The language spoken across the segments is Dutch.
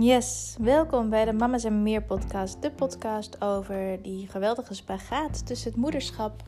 Yes, welkom bij de Mama's en Meer podcast. De podcast over die geweldige spagaat tussen het moederschap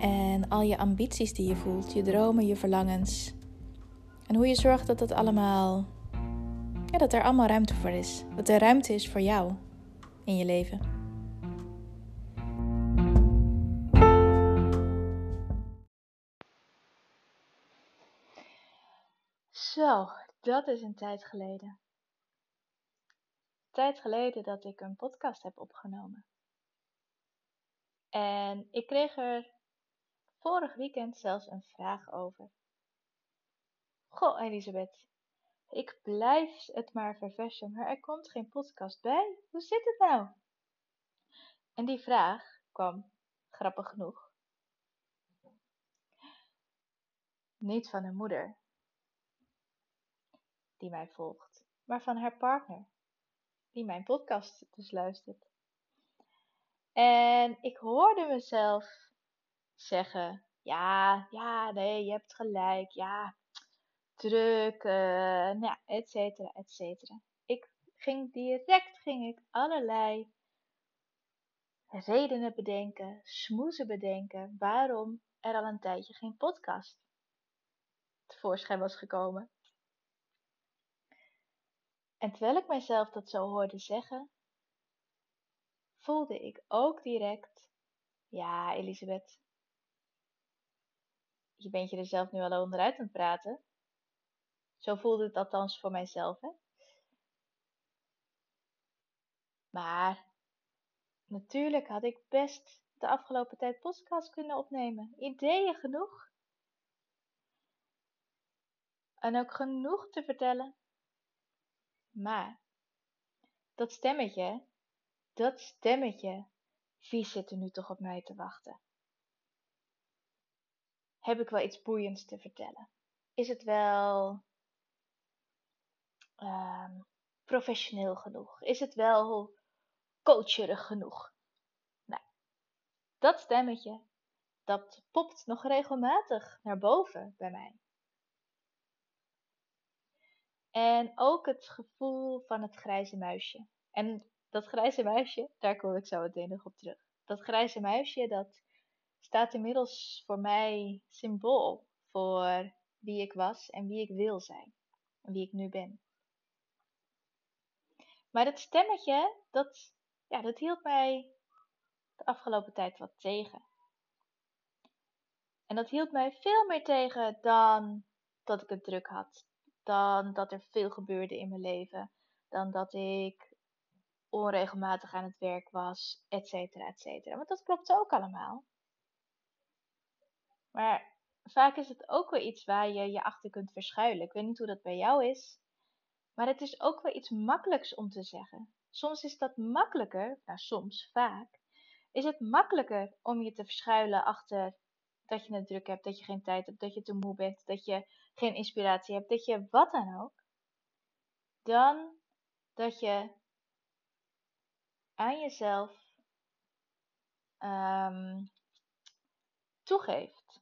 en al je ambities die je voelt, je dromen, je verlangens. En hoe je zorgt dat het allemaal, ja, dat er allemaal ruimte voor is. Dat er ruimte is voor jou in je leven. Zo, dat is een tijd geleden tijd geleden dat ik een podcast heb opgenomen. En ik kreeg er vorig weekend zelfs een vraag over. Goh, Elisabeth, ik blijf het maar verversen, maar er komt geen podcast bij. Hoe zit het nou? En die vraag kwam, grappig genoeg, niet van een moeder die mij volgt, maar van haar partner die mijn podcast dus luistert. En ik hoorde mezelf zeggen: Ja, ja, nee, je hebt gelijk. Ja, druk, uh, nou, et cetera, et cetera. Ik ging direct ging ik allerlei redenen bedenken, smoezen bedenken waarom er al een tijdje geen podcast tevoorschijn was gekomen. En terwijl ik mijzelf dat zo hoorde zeggen, voelde ik ook direct: Ja, Elisabeth, je bent je er zelf nu al onderuit aan het praten. Zo voelde het althans voor mijzelf, hè? Maar natuurlijk had ik best de afgelopen tijd podcast kunnen opnemen. Ideeën genoeg. En ook genoeg te vertellen. Maar dat stemmetje, dat stemmetje, wie zit er nu toch op mij te wachten? Heb ik wel iets boeiends te vertellen? Is het wel ehm, professioneel genoeg? Is het wel coacherig genoeg? Nou, dat stemmetje, dat popt nog regelmatig naar boven bij mij. En ook het gevoel van het grijze muisje. En dat grijze muisje, daar kom ik zo meteen nog op terug. Dat grijze muisje, dat staat inmiddels voor mij symbool voor wie ik was en wie ik wil zijn. En wie ik nu ben. Maar dat stemmetje, dat, ja, dat hield mij de afgelopen tijd wat tegen. En dat hield mij veel meer tegen dan dat ik het druk had dan dat er veel gebeurde in mijn leven, dan dat ik onregelmatig aan het werk was, et cetera, et cetera. Want dat klopt ook allemaal. Maar vaak is het ook wel iets waar je je achter kunt verschuilen. Ik weet niet hoe dat bij jou is, maar het is ook wel iets makkelijks om te zeggen. Soms is dat makkelijker, nou soms, vaak, is het makkelijker om je te verschuilen achter dat je het druk hebt, dat je geen tijd hebt, dat je te moe bent, dat je geen inspiratie hebt, dat je wat dan ook, dan dat je aan jezelf um, toegeeft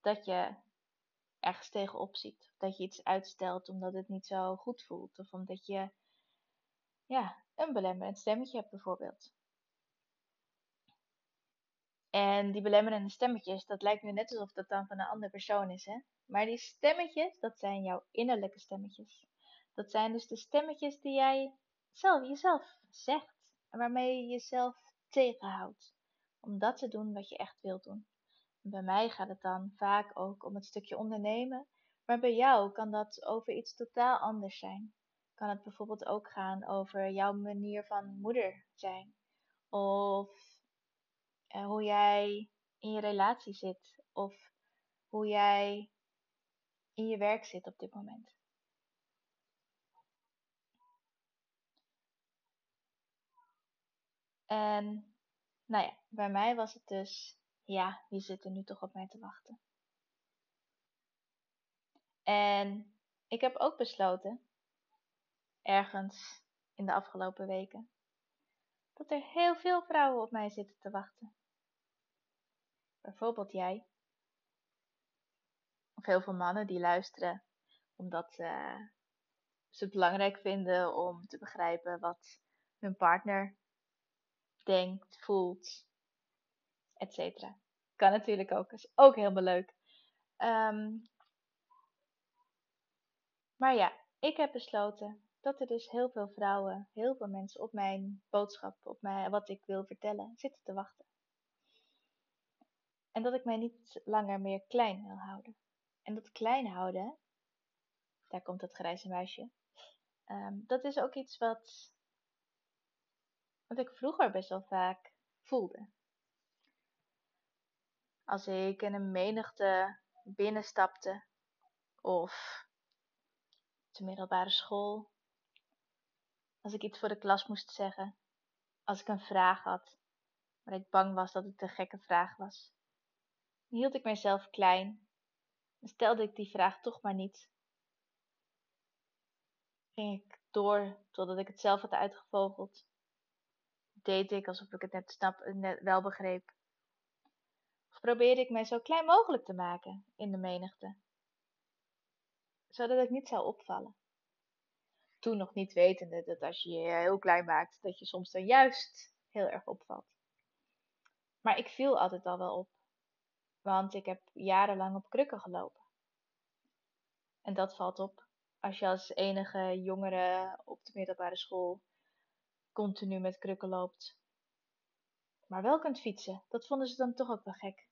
dat je ergens tegenop ziet. Dat je iets uitstelt omdat het niet zo goed voelt. Of omdat je ja, een belemmerend stemmetje hebt bijvoorbeeld. En die belemmerende stemmetjes, dat lijkt nu net alsof dat dan van een andere persoon is, hè? Maar die stemmetjes, dat zijn jouw innerlijke stemmetjes. Dat zijn dus de stemmetjes die jij zelf jezelf zegt. En waarmee je jezelf tegenhoudt. Om dat te doen wat je echt wilt doen. En bij mij gaat het dan vaak ook om het stukje ondernemen. Maar bij jou kan dat over iets totaal anders zijn. Kan het bijvoorbeeld ook gaan over jouw manier van moeder zijn. Of hoe jij in je relatie zit of hoe jij in je werk zit op dit moment. En nou ja, bij mij was het dus, ja, wie zit er nu toch op mij te wachten? En ik heb ook besloten, ergens in de afgelopen weken, dat er heel veel vrouwen op mij zitten te wachten. Bijvoorbeeld jij. Of heel veel mannen die luisteren omdat, uh, ze het belangrijk vinden om te begrijpen wat hun partner denkt, voelt, etc. Kan natuurlijk ook, is ook helemaal leuk. Ehm, maar ja, ik heb besloten dat er dus heel veel vrouwen, heel veel mensen op mijn boodschap, op mij, wat ik wil vertellen, zitten te wachten. En dat ik mij niet langer meer klein wil houden. En dat klein houden, daar komt dat grijze muisje, ehm, dat is ook iets wat, wat ik vroeger best wel vaak voelde. Als ik in een menigte binnenstapte of de middelbare school, als ik iets voor de klas moest zeggen, als ik een vraag had, maar ik bang was dat het een gekke vraag was, hield ik mijzelf klein en stelde ik die vraag toch maar niet. Ging ik door totdat ik het zelf had uitgevogeld. Deed ik alsof ik het net, snap, net wel begreep. Of probeerde ik mij zo klein mogelijk te maken in de menigte, zodat ik niet zou opvallen. Toen nog niet wetende dat als je je heel klein maakt, dat je soms dan juist heel erg opvalt. Maar ik viel altijd al wel op, want ik heb jarenlang op krukken gelopen. En dat valt op als je als enige jongere op de middelbare school continu met krukken loopt. Maar wel kunt fietsen, dat vonden ze dan toch ook wel gek.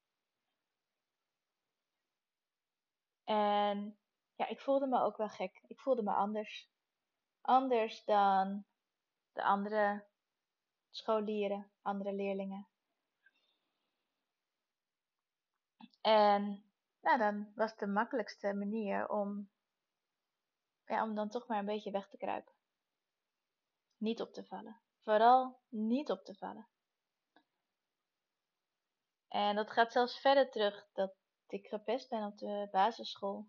En ja, ik voelde me ook wel gek. Ik voelde me anders. Anders dan de andere scholieren, andere leerlingen. En nou, dan was de makkelijkste manier om, ja, om dan toch maar een beetje weg te kruipen. Niet op te vallen. Vooral niet op te vallen. En dat gaat zelfs verder terug dat ik gepest ben op de basisschool.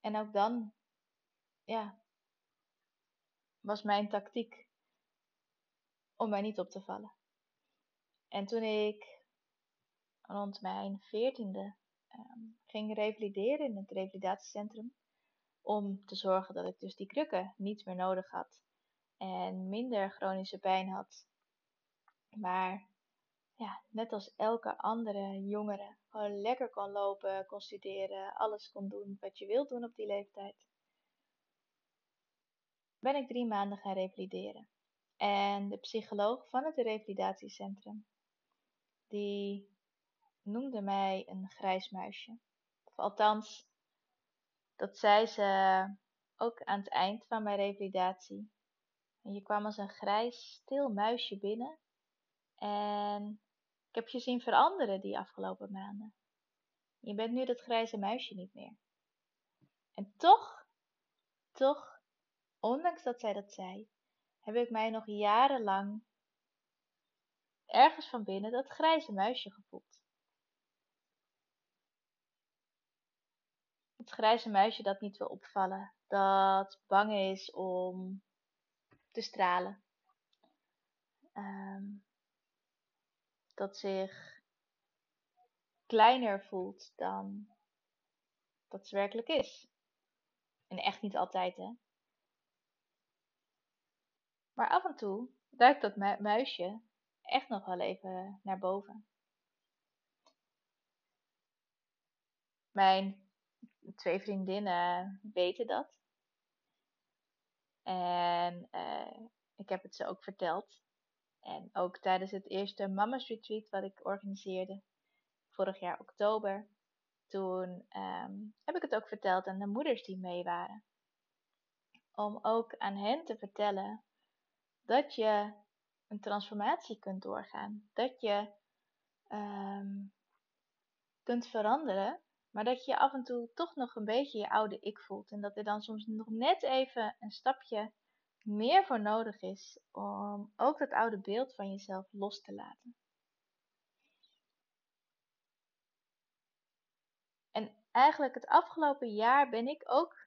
En ook dan, ja, was mijn tactiek om mij niet op te vallen. En toen ik rond mijn veertiende um, ging revalideren in het revalidatiecentrum, om te zorgen dat ik dus die krukken niet meer nodig had en minder chronische pijn had. Maar ja, net als elke andere jongere, gewoon lekker kon lopen, kon studeren, alles kon doen wat je wilt doen op die leeftijd. Ben ik drie maanden gaan revalideren. En de psycholoog van het revalidatiecentrum, die noemde mij een grijs muisje. Of althans, dat zei ze ook aan het eind van mijn revalidatie. En je kwam als een grijs, stil muisje binnen. En ik heb je zien veranderen die afgelopen maanden. Je bent nu dat grijze muisje niet meer. En toch, toch, ondanks dat zij dat zei, heb ik mij nog jarenlang ergens van binnen dat grijze muisje gevoeld. Het grijze muisje dat niet wil opvallen, dat bang is om te stralen. Um, dat zich kleiner voelt dan dat ze werkelijk is. En echt niet altijd, hè. Maar af en toe duikt dat muisje echt nog wel even naar boven. Mijn twee vriendinnen weten dat. En uh, ik heb het ze ook verteld. En ook tijdens het eerste Mama's Retreat wat ik organiseerde, vorig jaar oktober, toen um, heb ik het ook verteld aan de moeders die mee waren. Om ook aan hen te vertellen dat je een transformatie kunt doorgaan. Dat je um, kunt veranderen, maar dat je af en toe toch nog een beetje je oude ik voelt. En dat er dan soms nog net even een stapje meer voor nodig is om ook dat oude beeld van jezelf los te laten. En eigenlijk het afgelopen jaar ben ik ook,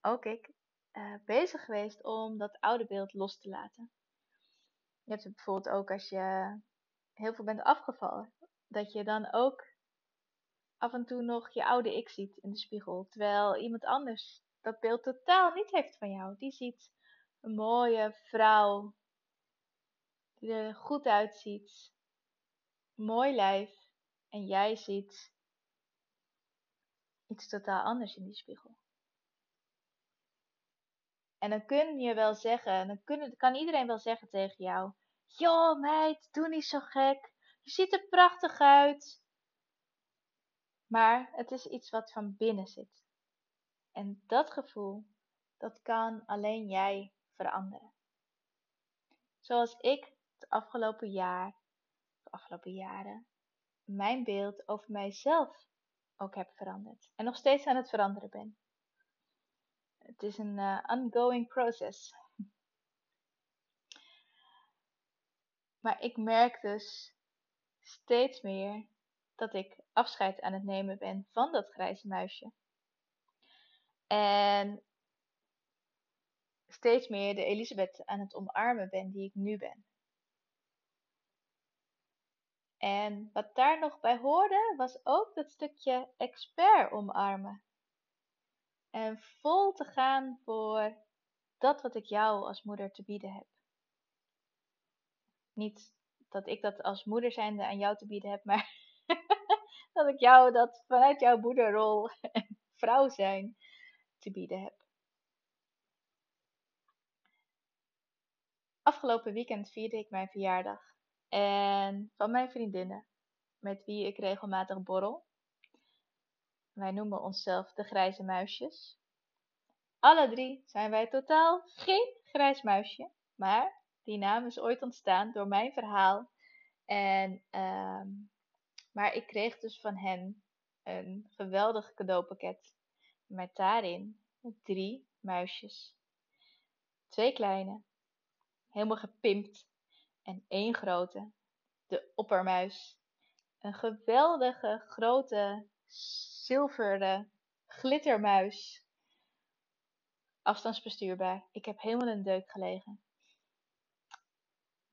ook ik, uh, bezig geweest om dat oude beeld los te laten. Je hebt het bijvoorbeeld ook als je heel veel bent afgevallen, dat je dan ook af en toe nog je oude ik ziet in de spiegel, terwijl iemand anders dat beeld totaal niet heeft van jou. Die ziet een mooie vrouw die er goed uitziet, mooi lijf en jij ziet iets totaal anders in die spiegel. En dan kun je wel zeggen, dan kan iedereen wel zeggen tegen jou: Joh, meid, doe niet zo gek. Je ziet er prachtig uit. Maar het is iets wat van binnen zit. En dat gevoel, dat kan alleen jij veranderen. Zoals ik het afgelopen jaar, de afgelopen jaren, mijn beeld over mijzelf ook heb veranderd. En nog steeds aan het veranderen ben. Het is een uh, ongoing process. Maar ik merk dus steeds meer dat ik afscheid aan het nemen ben van dat grijze muisje. En steeds meer de Elisabeth aan het omarmen ben die ik nu ben. En wat daar nog bij hoorde, was ook dat stukje expert omarmen. En vol te gaan voor dat wat ik jou als moeder te bieden heb. Niet dat ik dat als moeder zijnde aan jou te bieden heb, maar dat ik jou dat vanuit jouw moederrol en vrouw zijn te bieden heb. Afgelopen weekend vierde ik mijn verjaardag. En van mijn vriendinnen, met wie ik regelmatig borrel. Wij noemen onszelf de grijze muisjes. Alle drie zijn wij totaal geen grijs muisje, maar die naam is ooit ontstaan door mijn verhaal. En, ehm, maar ik kreeg dus van hen een geweldig cadeaupakket met daarin drie muisjes. Twee kleine, helemaal gepimpt en één grote, de oppermuis. Een geweldige grote zilveren glittermuis. Afstandsbestuurbaar. Ik heb helemaal de deuk gelegen.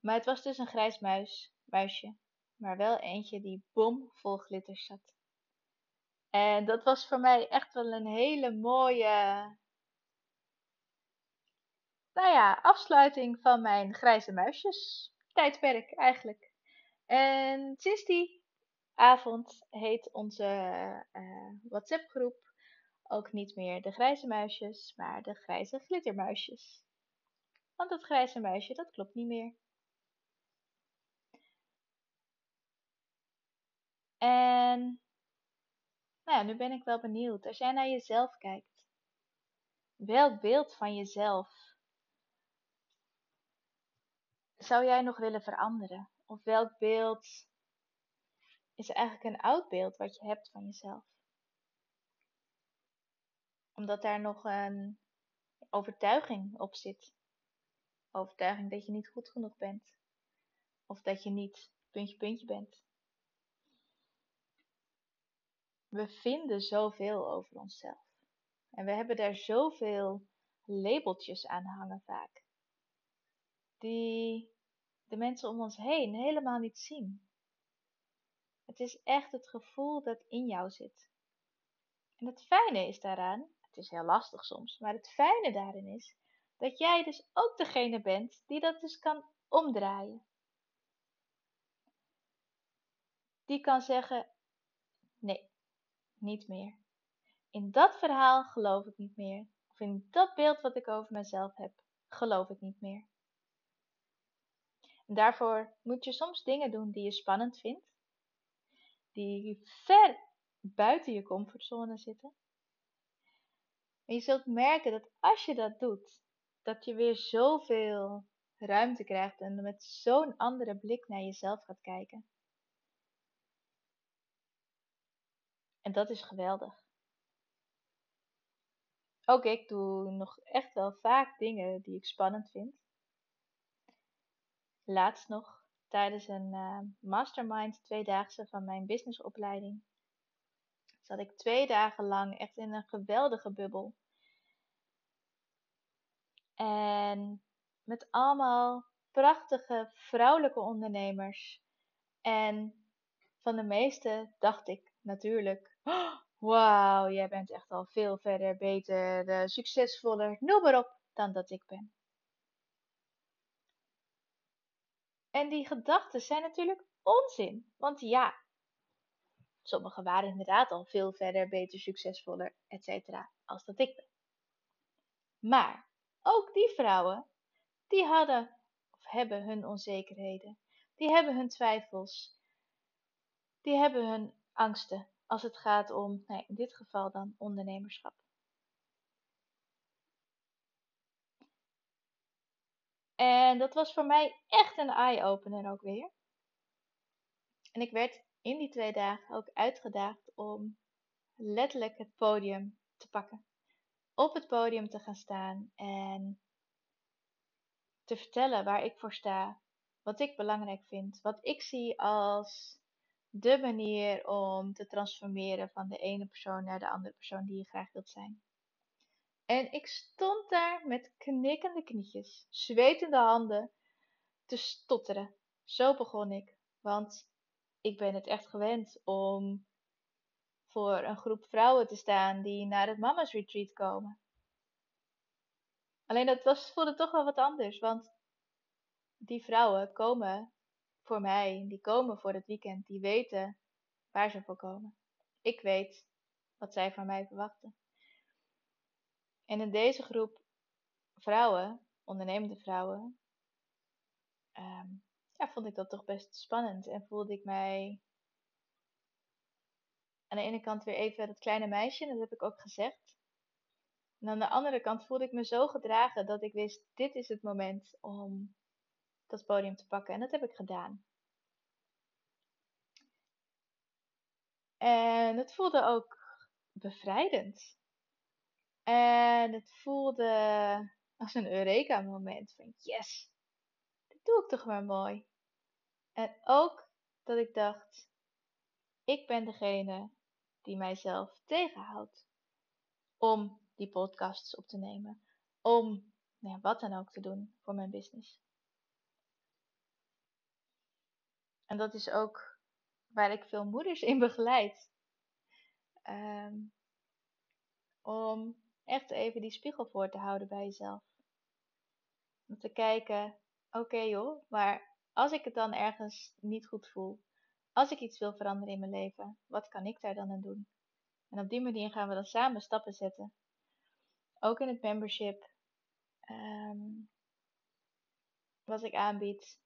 Maar het was dus een grijs muis, muisje, maar wel eentje die bomvol glitters zat. En dat was voor mij echt wel een hele mooie, nou ja, afsluiting van mijn grijze muisjes tijdperk eigenlijk. En sinds die avond heet onze uh, WhatsApp groep ook niet meer de grijze muisjes, maar de grijze glittermuisjes. Want dat grijze muisje, dat klopt niet meer. En nou ja, nu ben ik wel benieuwd. Als jij naar jezelf kijkt, welk beeld van jezelf zou jij nog willen veranderen? Of welk beeld is eigenlijk een oud beeld wat je hebt van jezelf? Omdat daar nog een overtuiging op zit. Overtuiging dat je niet goed genoeg bent. Of dat je niet puntje puntje bent. We vinden zoveel over onszelf. En we hebben daar zoveel labeltjes aan hangen vaak. Die de mensen om ons heen helemaal niet zien. Het is echt het gevoel dat in jou zit. En het fijne is daaraan, het is heel lastig soms, maar het fijne daarin is dat jij dus ook degene bent die dat dus kan omdraaien. Die kan zeggen: niet meer. In dat verhaal geloof ik niet meer. Of in dat beeld wat ik over mezelf heb, geloof ik niet meer. En daarvoor moet je soms dingen doen die je spannend vindt, die ver buiten je comfortzone zitten. En je zult merken dat als je dat doet, dat je weer zoveel ruimte krijgt en met zo'n andere blik naar jezelf gaat kijken. En dat is geweldig. Ook ik doe nog echt wel vaak dingen die ik spannend vind. Laatst nog, tijdens een uh, mastermind tweedaagse van mijn businessopleiding, zat ik twee dagen lang echt in een geweldige bubbel. En met allemaal prachtige vrouwelijke ondernemers. En van de meeste dacht ik natuurlijk, Wauw, jij bent echt al veel verder, beter, uh, succesvoller, noem maar op, dan dat ik ben. En die gedachten zijn natuurlijk onzin. Want ja, sommigen waren inderdaad al veel verder, beter, succesvoller, etc. als dat ik ben. Maar ook die vrouwen, die hadden of hebben hun onzekerheden. Die hebben hun twijfels. Die hebben hun angsten als het gaat om, nee, in dit geval dan ondernemerschap. En dat was voor mij echt een eye-opener ook weer. En ik werd in die twee dagen ook uitgedaagd om letterlijk het podium te pakken. Op het podium te gaan staan en te vertellen waar ik voor sta, wat ik belangrijk vind, wat ik zie als de manier om te transformeren van de ene persoon naar de andere persoon die je graag wilt zijn. En ik stond daar met knikkende knietjes, zwetende handen, te stotteren. Zo begon ik, want ik ben het echt gewend om voor een groep vrouwen te staan die naar het Mama's Retreat komen. Alleen dat was, voelde toch wel wat anders, want die vrouwen komen voor mij, die komen voor het weekend, die weten waar ze voor komen. Ik weet wat zij van mij verwachten. En in deze groep vrouwen, ondernemende vrouwen, ehm, ja, vond ik dat toch best spannend en voelde ik mij aan de ene kant weer even dat kleine meisje, dat heb ik ook gezegd. En aan de andere kant voelde ik me zo gedragen dat ik wist, dit is het moment om dat podium te pakken. En dat heb ik gedaan. En het voelde ook bevrijdend. En het voelde als een Eureka moment van yes, dit doe ik toch maar mooi. En ook dat ik dacht, ik ben degene die mijzelf tegenhoudt om die podcasts op te nemen. Om nou ja, wat dan ook te doen voor mijn business. En dat is ook waar ik veel moeders in begeleid. Ehm, om echt even die spiegel voor te houden bij jezelf. Om te kijken, oké joh, maar als ik het dan ergens niet goed voel, als ik iets wil veranderen in mijn leven, wat kan ik daar dan aan doen? En op die manier gaan we dan samen stappen zetten. Ook in het membership, um, wat ik aanbied,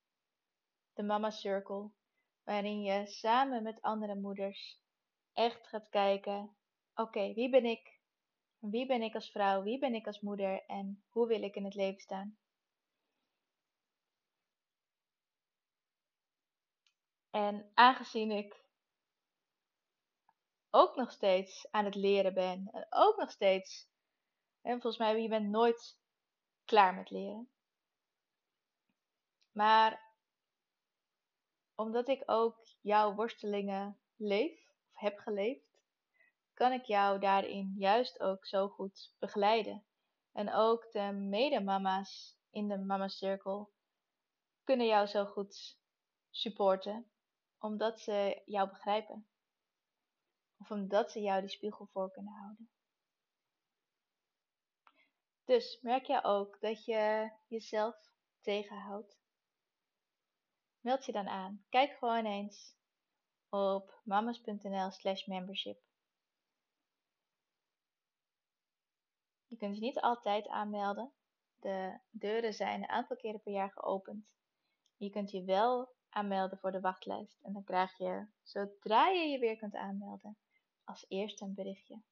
de Mama Circle, waarin je samen met andere moeders echt gaat kijken: oké, wie ben ik? Wie ben ik als vrouw? Wie ben ik als moeder? En hoe wil ik in het leven staan? En aangezien ik ook nog steeds aan het leren ben en ook nog steeds, en volgens mij, je bent nooit klaar met leren. Maar omdat ik ook jouw worstelingen leef, of heb geleefd, kan ik jou daarin juist ook zo goed begeleiden. En ook de medemama's in de Mama Circle kunnen jou zo goed supporten, omdat ze jou begrijpen. Of omdat ze jou die spiegel voor kunnen houden. Dus merk je ook dat je jezelf tegenhoudt? Meld je dan aan. Kijk gewoon eens op mamas.nl slash membership. Je kunt je niet altijd aanmelden. De deuren zijn een aantal keren per jaar geopend. Je kunt je wel aanmelden voor de wachtlijst. En dan krijg je, zodra je je weer kunt aanmelden, als eerste een berichtje.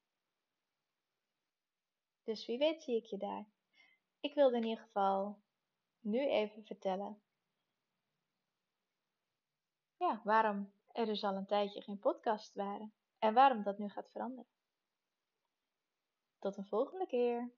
Dus wie weet zie ik je daar. Ik wilde in ieder geval nu even vertellen ja, waarom er dus al een tijdje geen podcast waren en waarom dat nu gaat veranderen. Tot een volgende keer.